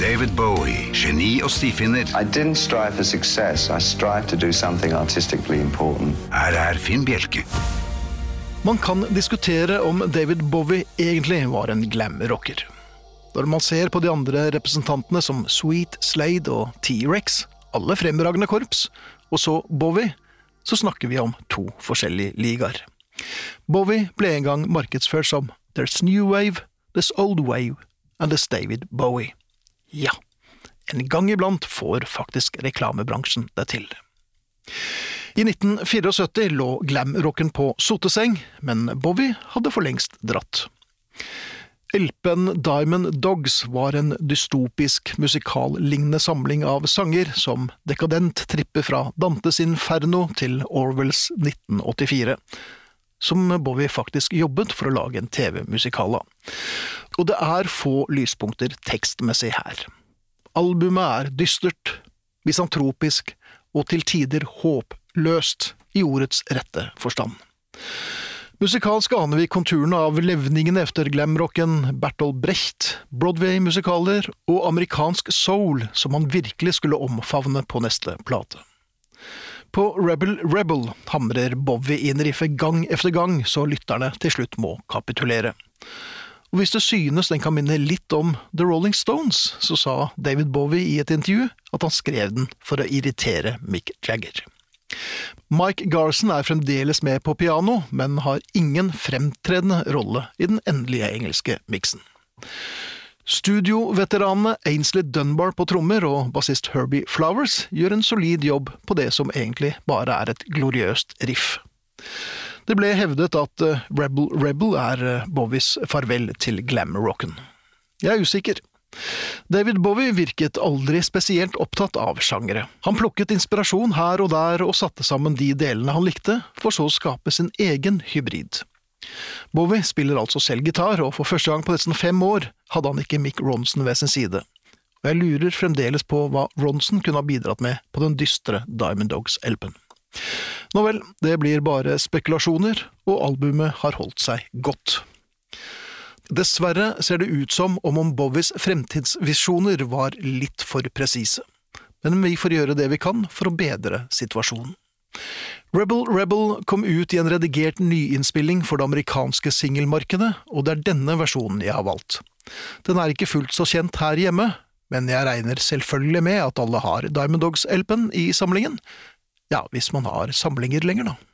David Bowie, geni og stifinner. I didn't strive for success. I strived to do something artistically important. Her er Finn Bjelke. Man kan diskutere om David Bowie egentlig var en glam-rocker. Når man ser på de andre representantene som Sweet, Slade og T-Rex, alle fremragende korps, og så Bowie, så snakker vi om to forskjellige ligaer. Bowie ble en gang markedsført som There's New Wave, There's Old Wave and There's David Bowie. Ja, en gang iblant får faktisk reklamebransjen det til. I 1974 lå glamrocken på soteseng, men Bowie hadde for lengst dratt. LP-en Diamond Dogs var en dystopisk musikallignende samling av sanger som dekadent tripper fra Dantes Inferno til Orwells 1984, som Bowie faktisk jobbet for å lage en TV-musikal av. Og det er få lyspunkter tekstmessig her. Albumet er dystert, misantropisk og til tider håpløst i ordets rette forstand. Musikalsk aner vi konturene av levningene efter glamrocken, Bertolt Brecht, Broadway-musikaler og amerikansk soul som han virkelig skulle omfavne på neste plate. På Rebel Rebel hamrer Bowie inn riffet gang efter gang, så lytterne til slutt må kapitulere. Og hvis det synes den kan minne litt om The Rolling Stones, så sa David Bowie i et intervju at han skrev den for å irritere Mick Jagger. Mike Garson er fremdeles med på piano, men har ingen fremtredende rolle i den endelige engelske miksen. Studioveteranene Ainsley Dunbar på trommer og bassist Herbie Flowers gjør en solid jobb på det som egentlig bare er et gloriøst riff. Det ble hevdet at eh, Rebel Rebel er eh, Bowies farvel til glam-rocken. Jeg er usikker. David Bowie virket aldri spesielt opptatt av sjangere. Han plukket inspirasjon her og der og satte sammen de delene han likte, for så å skape sin egen hybrid. Bowie spiller altså selv gitar, og for første gang på nesten fem år hadde han ikke Mick Ronson ved sin side. Og jeg lurer fremdeles på hva Ronson kunne ha bidratt med på den dystre Diamond Dogs-LP-en. Nå vel, det blir bare spekulasjoner, og albumet har holdt seg godt. Dessverre ser det ut som om om Bowies fremtidsvisjoner var litt for presise, men vi får gjøre det vi kan for å bedre situasjonen. Rebel Rebel kom ut i en redigert nyinnspilling for det amerikanske singelmarkedet, og det er denne versjonen jeg har valgt. Den er ikke fullt så kjent her hjemme, men jeg regner selvfølgelig med at alle har Diamond Dogs-LP-en i samlingen. Ja, hvis man har samlinger lenger, da.